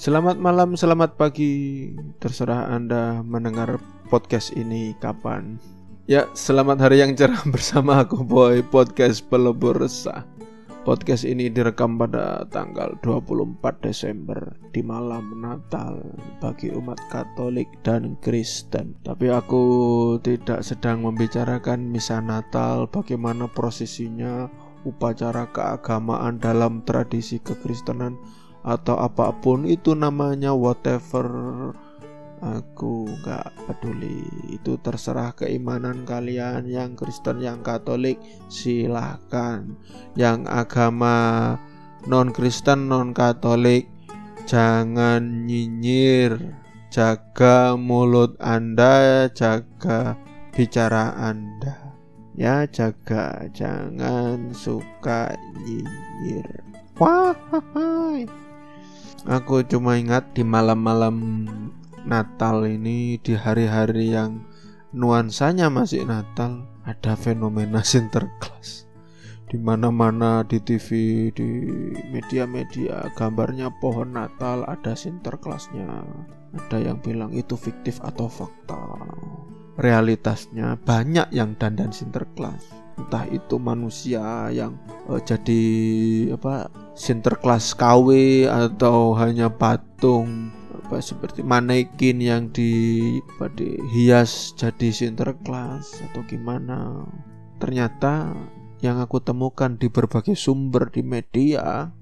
Selamat malam, selamat pagi. Terserah Anda mendengar podcast ini kapan. Ya, selamat hari yang cerah bersama aku Boy Podcast Pelebur Resah. Podcast ini direkam pada tanggal 24 Desember di malam Natal bagi umat Katolik dan Kristen. Tapi aku tidak sedang membicarakan misa Natal, bagaimana prosesinya, upacara keagamaan dalam tradisi kekristenan atau apa pun itu namanya whatever aku nggak peduli. Itu terserah keimanan kalian yang Kristen yang Katolik silahkan. Yang agama non Kristen non Katolik jangan nyinyir. Jaga mulut anda jaga bicara anda. Ya jaga jangan suka nyinyir. Wah Aku cuma ingat di malam-malam Natal ini di hari-hari yang nuansanya masih Natal ada fenomena sinterklas. Di mana-mana di TV di media-media gambarnya pohon Natal ada sinterklasnya. Ada yang bilang itu fiktif atau fakta. Realitasnya banyak yang dandan sinterklas entah itu manusia yang uh, jadi apa sinterklas KW atau hanya patung apa seperti manekin yang di apa, dihias jadi sinterklas atau gimana. Ternyata yang aku temukan di berbagai sumber di media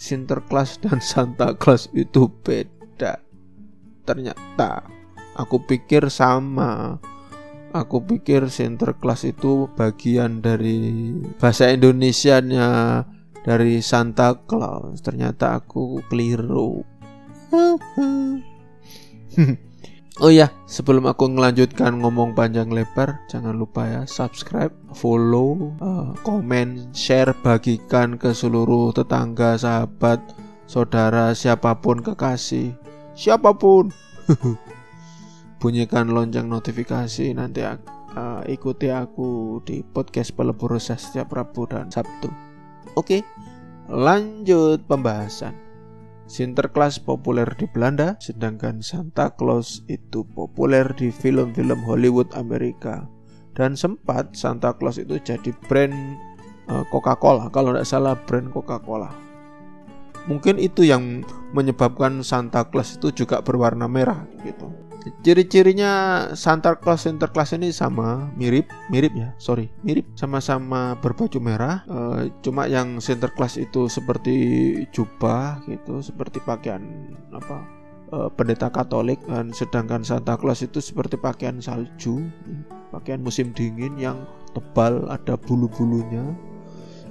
sinterklas dan Santa Claus itu beda. Ternyata aku pikir sama Aku pikir Sinterklas itu bagian dari bahasa Indonesia-nya dari Santa Claus. Ternyata aku keliru. oh ya, sebelum aku melanjutkan ngomong panjang lebar, jangan lupa ya subscribe, follow, uh, share, bagikan ke seluruh tetangga, sahabat, saudara, siapa pun kekasih, siapa pun. bunyikan lonceng notifikasi nanti uh, ikuti aku di podcast pelebur setiap Rabu dan Sabtu. Oke, lanjut pembahasan. Sinterklas populer di Belanda, sedangkan Santa Claus itu populer di film-film Hollywood Amerika. Dan sempat Santa Claus itu jadi brand uh, Coca-Cola, kalau tidak salah brand Coca-Cola. Mungkin itu yang menyebabkan Santa Claus itu juga berwarna merah gitu. Ciri-cirinya Santa Claus Sinterklas ini sama, mirip, mirip ya, sorry, mirip, sama-sama berbaju merah. E, cuma yang Sinterklas itu seperti jubah gitu, seperti pakaian apa e, pendeta Katolik, dan sedangkan Santa Claus itu seperti pakaian salju, pakaian musim dingin yang tebal, ada bulu-bulunya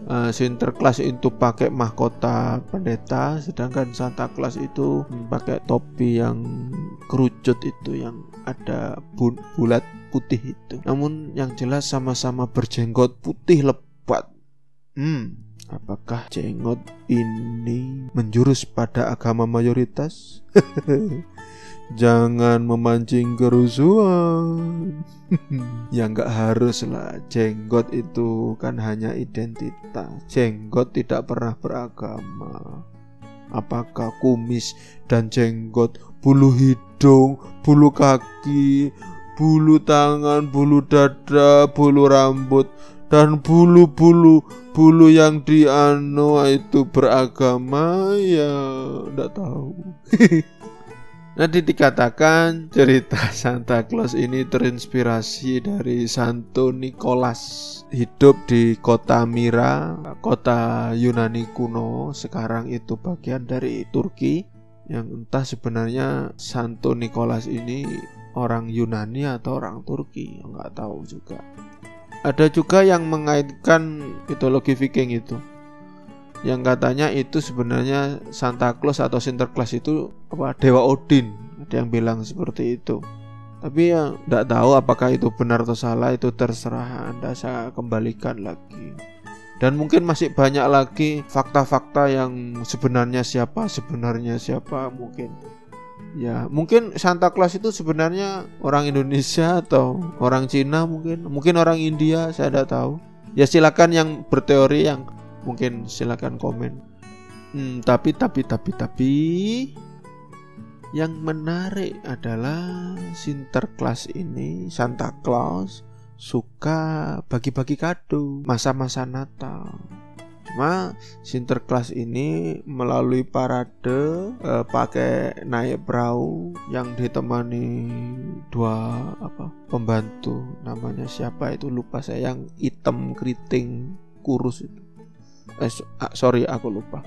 uh, Sinterklas itu pakai mahkota pendeta sedangkan Santa Claus itu pakai topi yang kerucut itu yang ada bulat putih itu. Namun yang jelas sama-sama berjenggot putih lebat. Hmm. Apakah jenggot ini menjurus pada agama mayoritas Jangan memancing kerusuhan. ya nggak harus lah. Jenggot itu kan hanya identitas. Jenggot tidak pernah beragama. Apakah kumis dan jenggot, bulu hidung, bulu kaki, bulu tangan, bulu dada, bulu rambut, dan bulu-bulu bulu yang di itu beragama ya nggak tahu Nanti dikatakan cerita Santa Claus ini terinspirasi dari Santo Nicholas hidup di kota Mira, kota Yunani kuno, sekarang itu bagian dari Turki yang entah sebenarnya Santo Nicholas ini orang Yunani atau orang Turki, nggak tahu juga. Ada juga yang mengaitkan mitologi Viking itu yang katanya itu sebenarnya Santa Claus atau Sinterklas itu apa dewa Odin. Ada yang bilang seperti itu. Tapi ya tidak tahu apakah itu benar atau salah itu terserah anda saya kembalikan lagi. Dan mungkin masih banyak lagi fakta-fakta yang sebenarnya siapa sebenarnya siapa mungkin. Ya mungkin Santa Claus itu sebenarnya orang Indonesia atau orang Cina mungkin. Mungkin orang India saya tidak tahu. Ya silakan yang berteori yang mungkin silakan komen hmm, tapi tapi tapi tapi Yang menarik adalah Sinterklas ini Santa Claus suka bagi-bagi kado masa-masa Natal. Cuma Sinterklas ini melalui parade eh, pakai naik perahu yang ditemani dua apa pembantu namanya siapa itu lupa saya yang hitam keriting kurus itu. Eh sorry aku lupa.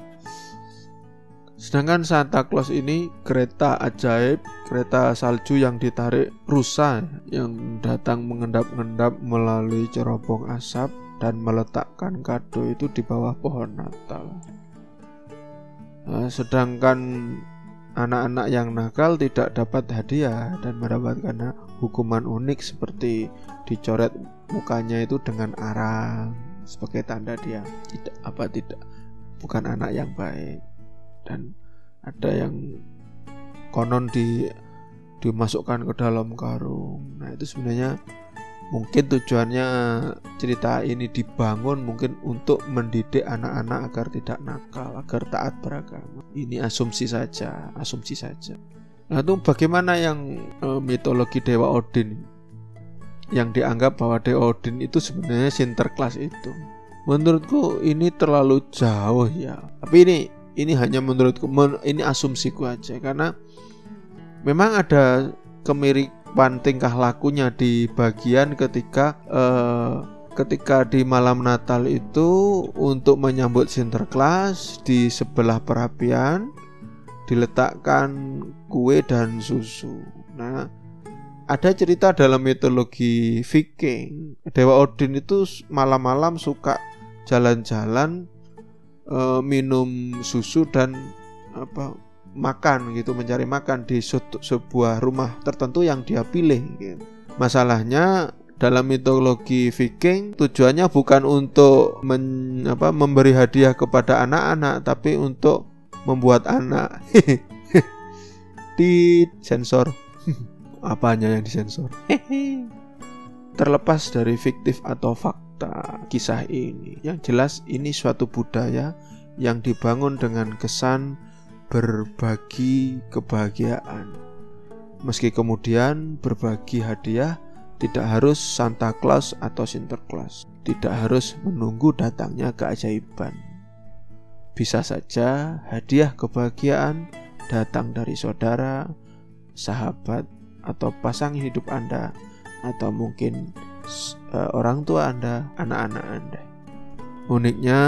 Sedangkan Santa Claus ini kereta ajaib, kereta salju yang ditarik rusa yang datang mengendap-endap melalui cerobong asap dan meletakkan kado itu di bawah pohon Natal. Nah, sedangkan anak-anak yang nakal tidak dapat hadiah dan mendapatkan hukuman unik seperti dicoret mukanya itu dengan arang sebagai tanda dia tidak apa tidak bukan anak yang baik dan ada yang konon di dimasukkan ke dalam karung. Nah, itu sebenarnya Mungkin tujuannya cerita ini dibangun mungkin untuk mendidik anak-anak agar tidak nakal, agar taat beragama. Ini asumsi saja, asumsi saja. Nah, itu bagaimana yang e, mitologi Dewa Odin yang dianggap bahwa Dewa Odin itu sebenarnya Sinterklas itu. Menurutku ini terlalu jauh ya. Tapi ini ini hanya menurutku ini asumsiku aja karena memang ada kemirik kehidupan tingkah lakunya di bagian ketika uh, ketika di malam Natal itu untuk menyambut Sinterklas di sebelah perapian diletakkan kue dan susu. Nah, ada cerita dalam mitologi Viking, Dewa Odin itu malam-malam suka jalan-jalan e, minum susu dan apa makan gitu mencari makan di sebuah rumah tertentu yang dia pilih gitu. masalahnya dalam mitologi Viking tujuannya bukan untuk men, apa, memberi hadiah kepada anak-anak tapi untuk membuat anak. Di sensor apanya yang disensor terlepas dari fiktif atau fakta kisah ini yang jelas ini suatu budaya yang dibangun dengan kesan berbagi kebahagiaan. Meski kemudian berbagi hadiah tidak harus Santa Claus atau Sinterklas, tidak harus menunggu datangnya keajaiban. Bisa saja hadiah kebahagiaan datang dari saudara, sahabat, atau pasangan hidup Anda, atau mungkin uh, orang tua Anda, anak-anak Anda. Uniknya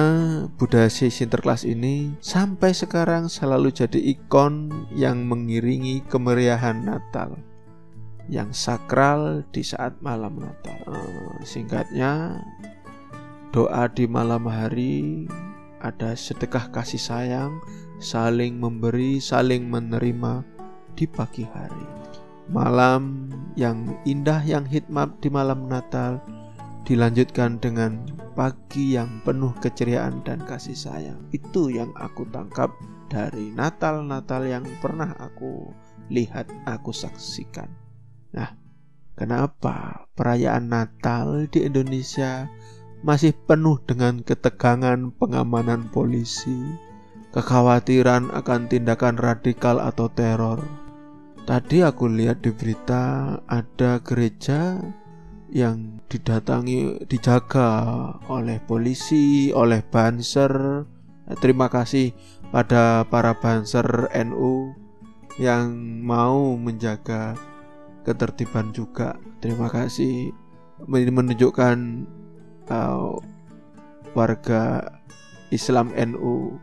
budaya si Sinterklas ini sampai sekarang selalu jadi ikon yang mengiringi kemeriahan Natal yang sakral di saat malam Natal. Uh, singkatnya, doa di malam hari ada sedekah kasih sayang, saling memberi, saling menerima di pagi hari. Malam yang indah yang hikmat di malam Natal dilanjutkan dengan pagi yang penuh keceriaan dan kasih sayang. Itu yang aku tangkap dari Natal-Natal yang pernah aku lihat, aku saksikan. Nah, kenapa perayaan Natal di Indonesia masih penuh dengan ketegangan pengamanan polisi, kekhawatiran akan tindakan radikal atau teror? Tadi aku lihat di berita ada gereja yang didatangi dijaga oleh polisi, oleh banser. Terima kasih pada para banser NU yang mau menjaga ketertiban juga. Terima kasih menunjukkan uh, warga Islam NU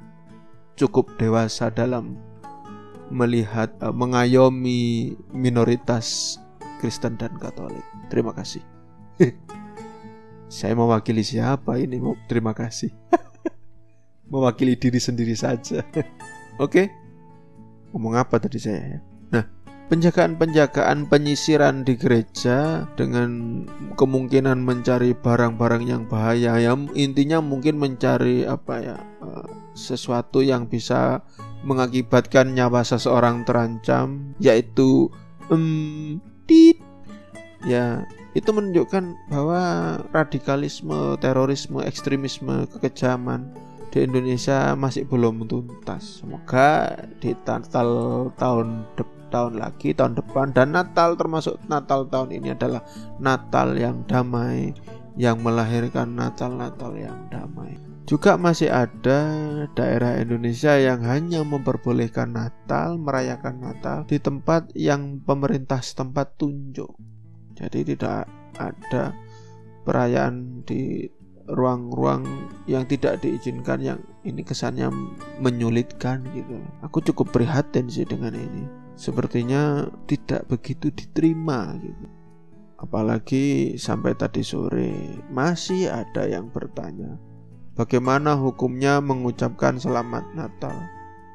cukup dewasa dalam melihat uh, mengayomi minoritas Kristen dan Katolik. Terima kasih. Saya mewakili siapa ini? Terima kasih. mewakili diri sendiri saja. Oke. Ngomong apa tadi saya ya? Nah, penjagaan-penjagaan penyisiran di gereja dengan kemungkinan mencari barang-barang yang bahaya yang intinya mungkin mencari apa ya eh, sesuatu yang bisa mengakibatkan nyawa seseorang terancam yaitu um, tit ya itu menunjukkan bahwa radikalisme, terorisme, ekstremisme, kekejaman di Indonesia masih belum tuntas. Semoga di Natal tahun tahun lagi tahun depan dan Natal termasuk Natal tahun ini adalah Natal yang damai yang melahirkan Natal-Natal yang damai. Juga masih ada daerah Indonesia yang hanya memperbolehkan Natal, merayakan Natal di tempat yang pemerintah setempat tunjuk. Jadi tidak ada perayaan di ruang-ruang yang tidak diizinkan yang ini kesannya menyulitkan gitu. Aku cukup prihatin sih dengan ini. Sepertinya tidak begitu diterima gitu. Apalagi sampai tadi sore masih ada yang bertanya, bagaimana hukumnya mengucapkan selamat Natal?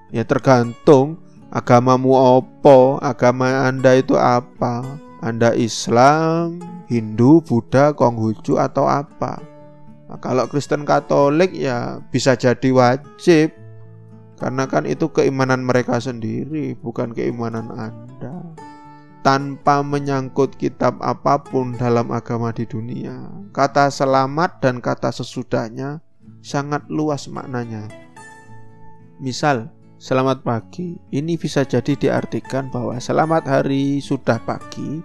Ya tergantung agamamu opo, agama Anda itu apa? Anda Islam, Hindu, Buddha, Konghucu atau apa? Nah, kalau Kristen Katolik ya bisa jadi wajib karena kan itu keimanan mereka sendiri, bukan keimanan Anda. Tanpa menyangkut kitab apa pun dalam agama di dunia, kata selamat dan kata sesudahnya sangat luas maknanya. Misal, selamat pagi, ini bisa jadi diartikan bahwa selamat hari sudah pagi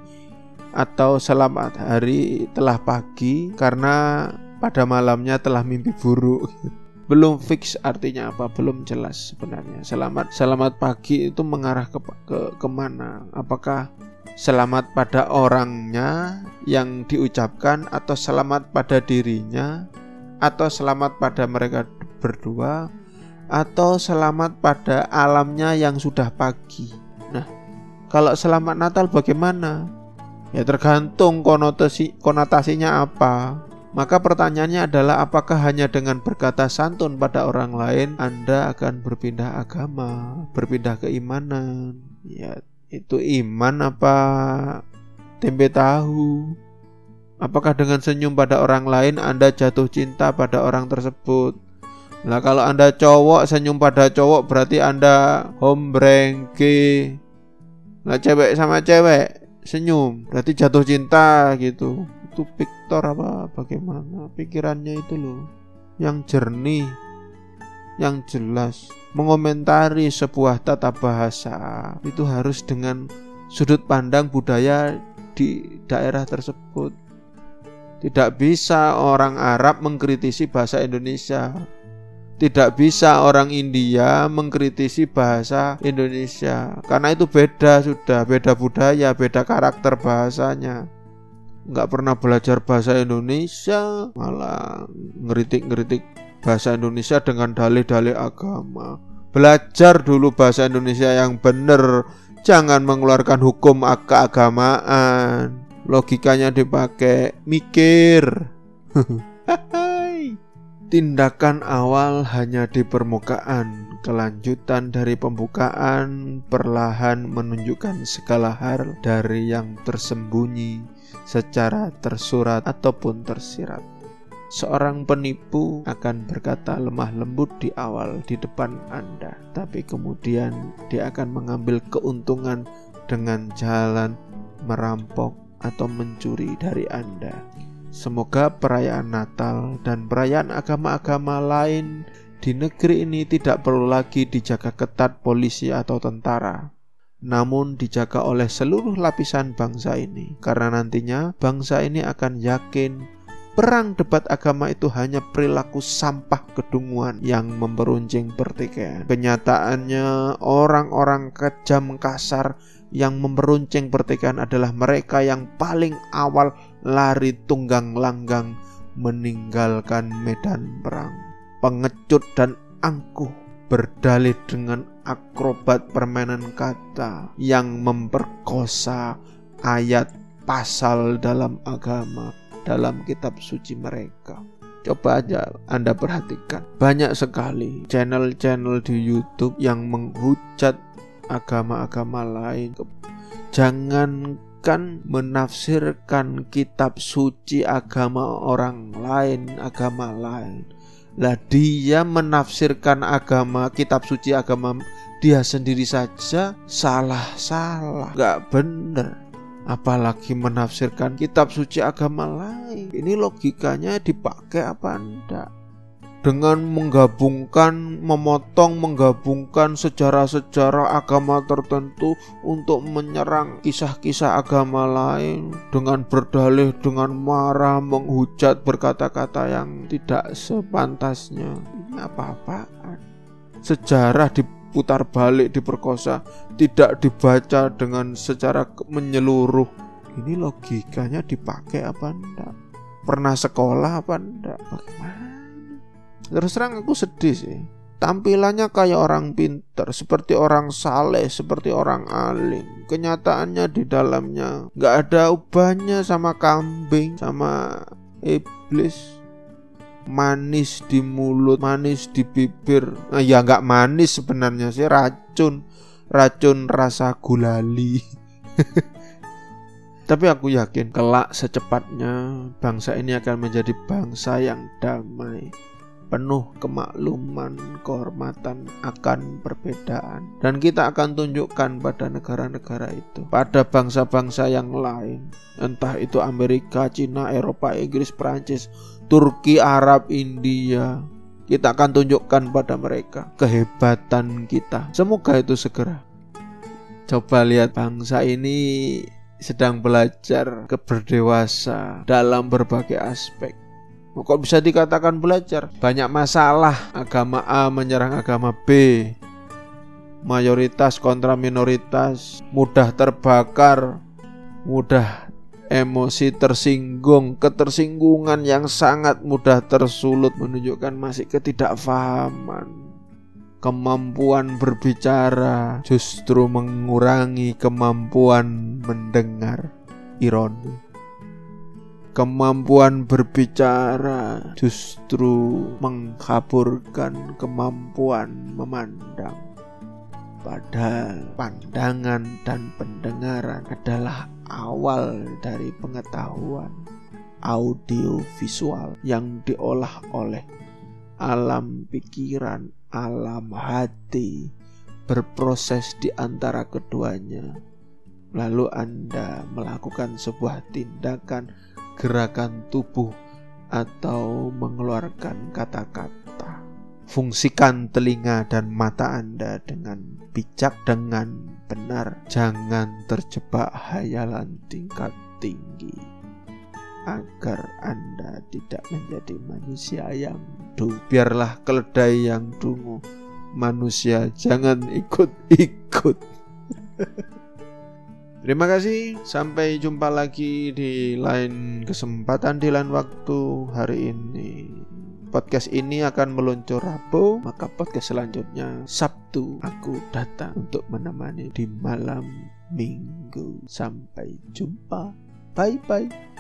atau selamat hari telah pagi karena pada malamnya telah mimpi buruk. Belum fix artinya apa belum jelas sebenarnya. Selamat selamat pagi itu mengarah ke, ke ke mana? Apakah selamat pada orangnya yang diucapkan atau selamat pada dirinya atau selamat pada mereka berdua atau selamat pada alamnya yang sudah pagi nah kalau selamat Natal bagaimana ya tergantung konotasi konotasinya apa maka pertanyaannya adalah apakah hanya dengan berkata santun pada orang lain Anda akan berpindah agama, berpindah keimanan? Ya, itu iman apa tempe tahu? Apakah dengan senyum pada orang lain Anda jatuh cinta pada orang tersebut? Nah kalau Anda cowok senyum pada cowok berarti Anda hombrengke. Nah cewek sama cewek senyum berarti jatuh cinta gitu. Itu Victor apa bagaimana? Pikirannya itu loh. Yang jernih yang jelas. Mengomentari sebuah tata bahasa. Itu harus dengan sudut pandang budaya di daerah tersebut tidak bisa orang Arab mengkritisi bahasa Indonesia. Tidak bisa orang India mengkritisi bahasa Indonesia. Karena itu beda sudah beda budaya beda karakter bahasanya. Nggak pernah belajar bahasa Indonesia malah ngeritik-ngeritik bahasa Indonesia dengan dalih-dalih agama. Belajar dulu bahasa Indonesia yang benar jangan mengeluarkan hukum keagamaan logikanya dipakai mikir tindakan awal hanya di permukaan kelanjutan dari pembukaan perlahan menunjukkan segala hal dari yang tersembunyi secara tersurat ataupun tersirat. Seorang penipu akan berkata lemah lembut di awal di depan Anda, tapi kemudian dia akan mengambil keuntungan dengan jalan merampok atau mencuri dari Anda. Semoga perayaan Natal dan perayaan agama-agama lain di negeri ini tidak perlu lagi dijaga ketat polisi atau tentara, namun dijaga oleh seluruh lapisan bangsa ini, karena nantinya bangsa ini akan yakin perang debat agama itu hanya perilaku sampah kedunguan yang memperuncing pertikaian. Kenyataannya, orang-orang kejam kasar yang memperuncing pertikaian adalah mereka yang paling awal lari tunggang langgang meninggalkan medan perang. Pengecut dan angkuh berdalih dengan akrobat permainan kata yang memperkosa ayat pasal dalam agama dalam kitab suci mereka. Coba aja Anda perhatikan, banyak sekali channel-channel di YouTube yang menghujat agama-agama lain. Jangankan menafsirkan kitab suci agama orang lain, agama lain lah dia menafsirkan agama kitab suci agama dia sendiri saja salah-salah, nggak bener. Apalagi menafsirkan kitab suci agama lain. Ini logikanya dipakai apa enggak? Dengan menggabungkan, memotong, menggabungkan sejarah-sejarah agama tertentu untuk menyerang kisah-kisah agama lain dengan berdalih, dengan marah, menghujat, berkata-kata yang tidak sepantasnya. Ini apa-apaan? Sejarah diputar balik, diperkosa, tidak dibaca dengan secara menyeluruh. Ini logikanya dipakai apa enggak? Pernah sekolah apa enggak? Bagaimana? Terus terang aku sedih sih. Tampilannya kayak orang pintar, seperti orang saleh, seperti orang alim. Kenyataannya di dalamnya nggak ada ubahnya sama kambing, sama iblis. Manis di mulut, manis di bibir. Nah, ya nggak manis sebenarnya sih racun, racun rasa gulali. Tapi aku yakin kelak secepatnya bangsa ini akan menjadi bangsa yang damai penuh kemakluman, kehormatan akan perbedaan. Dan kita akan tunjukkan pada negara-negara itu, pada bangsa-bangsa yang lain, entah itu Amerika, Cina, Eropa, Inggris, Perancis, Turki, Arab, India. Kita akan tunjukkan pada mereka kehebatan kita. Semoga itu segera. Coba lihat bangsa ini sedang belajar keberdewasa dalam berbagai aspek Kok bisa dikatakan belajar? Banyak masalah agama A menyerang agama B. Mayoritas kontra minoritas, mudah terbakar, mudah emosi tersinggung, ketersinggungan yang sangat mudah tersulut menunjukkan masih ketidakfahaman. Kemampuan berbicara justru mengurangi kemampuan mendengar. Ironi kemampuan berbicara justru mengkaburkan kemampuan memandang. Padahal pandangan dan pendengaran adalah awal dari pengetahuan audio visual yang diolah oleh alam pikiran, alam hati, berproses di antara keduanya. Lalu Anda melakukan sebuah tindakan gerakan tubuh atau mengeluarkan kata-kata. Fungsikan telinga dan mata Anda dengan bijak, dengan benar. Jangan terjebak hayalan tingkat tinggi agar Anda tidak menjadi manusia yang du. Biarlah keledai yang dungu. Manusia jangan ikut-ikut. Terima kasih, sampai jumpa lagi di lain kesempatan di lain waktu hari ini. Podcast ini akan meluncur Rabu, maka podcast selanjutnya Sabtu aku datang untuk menemani di malam Minggu. Sampai jumpa. Bye bye.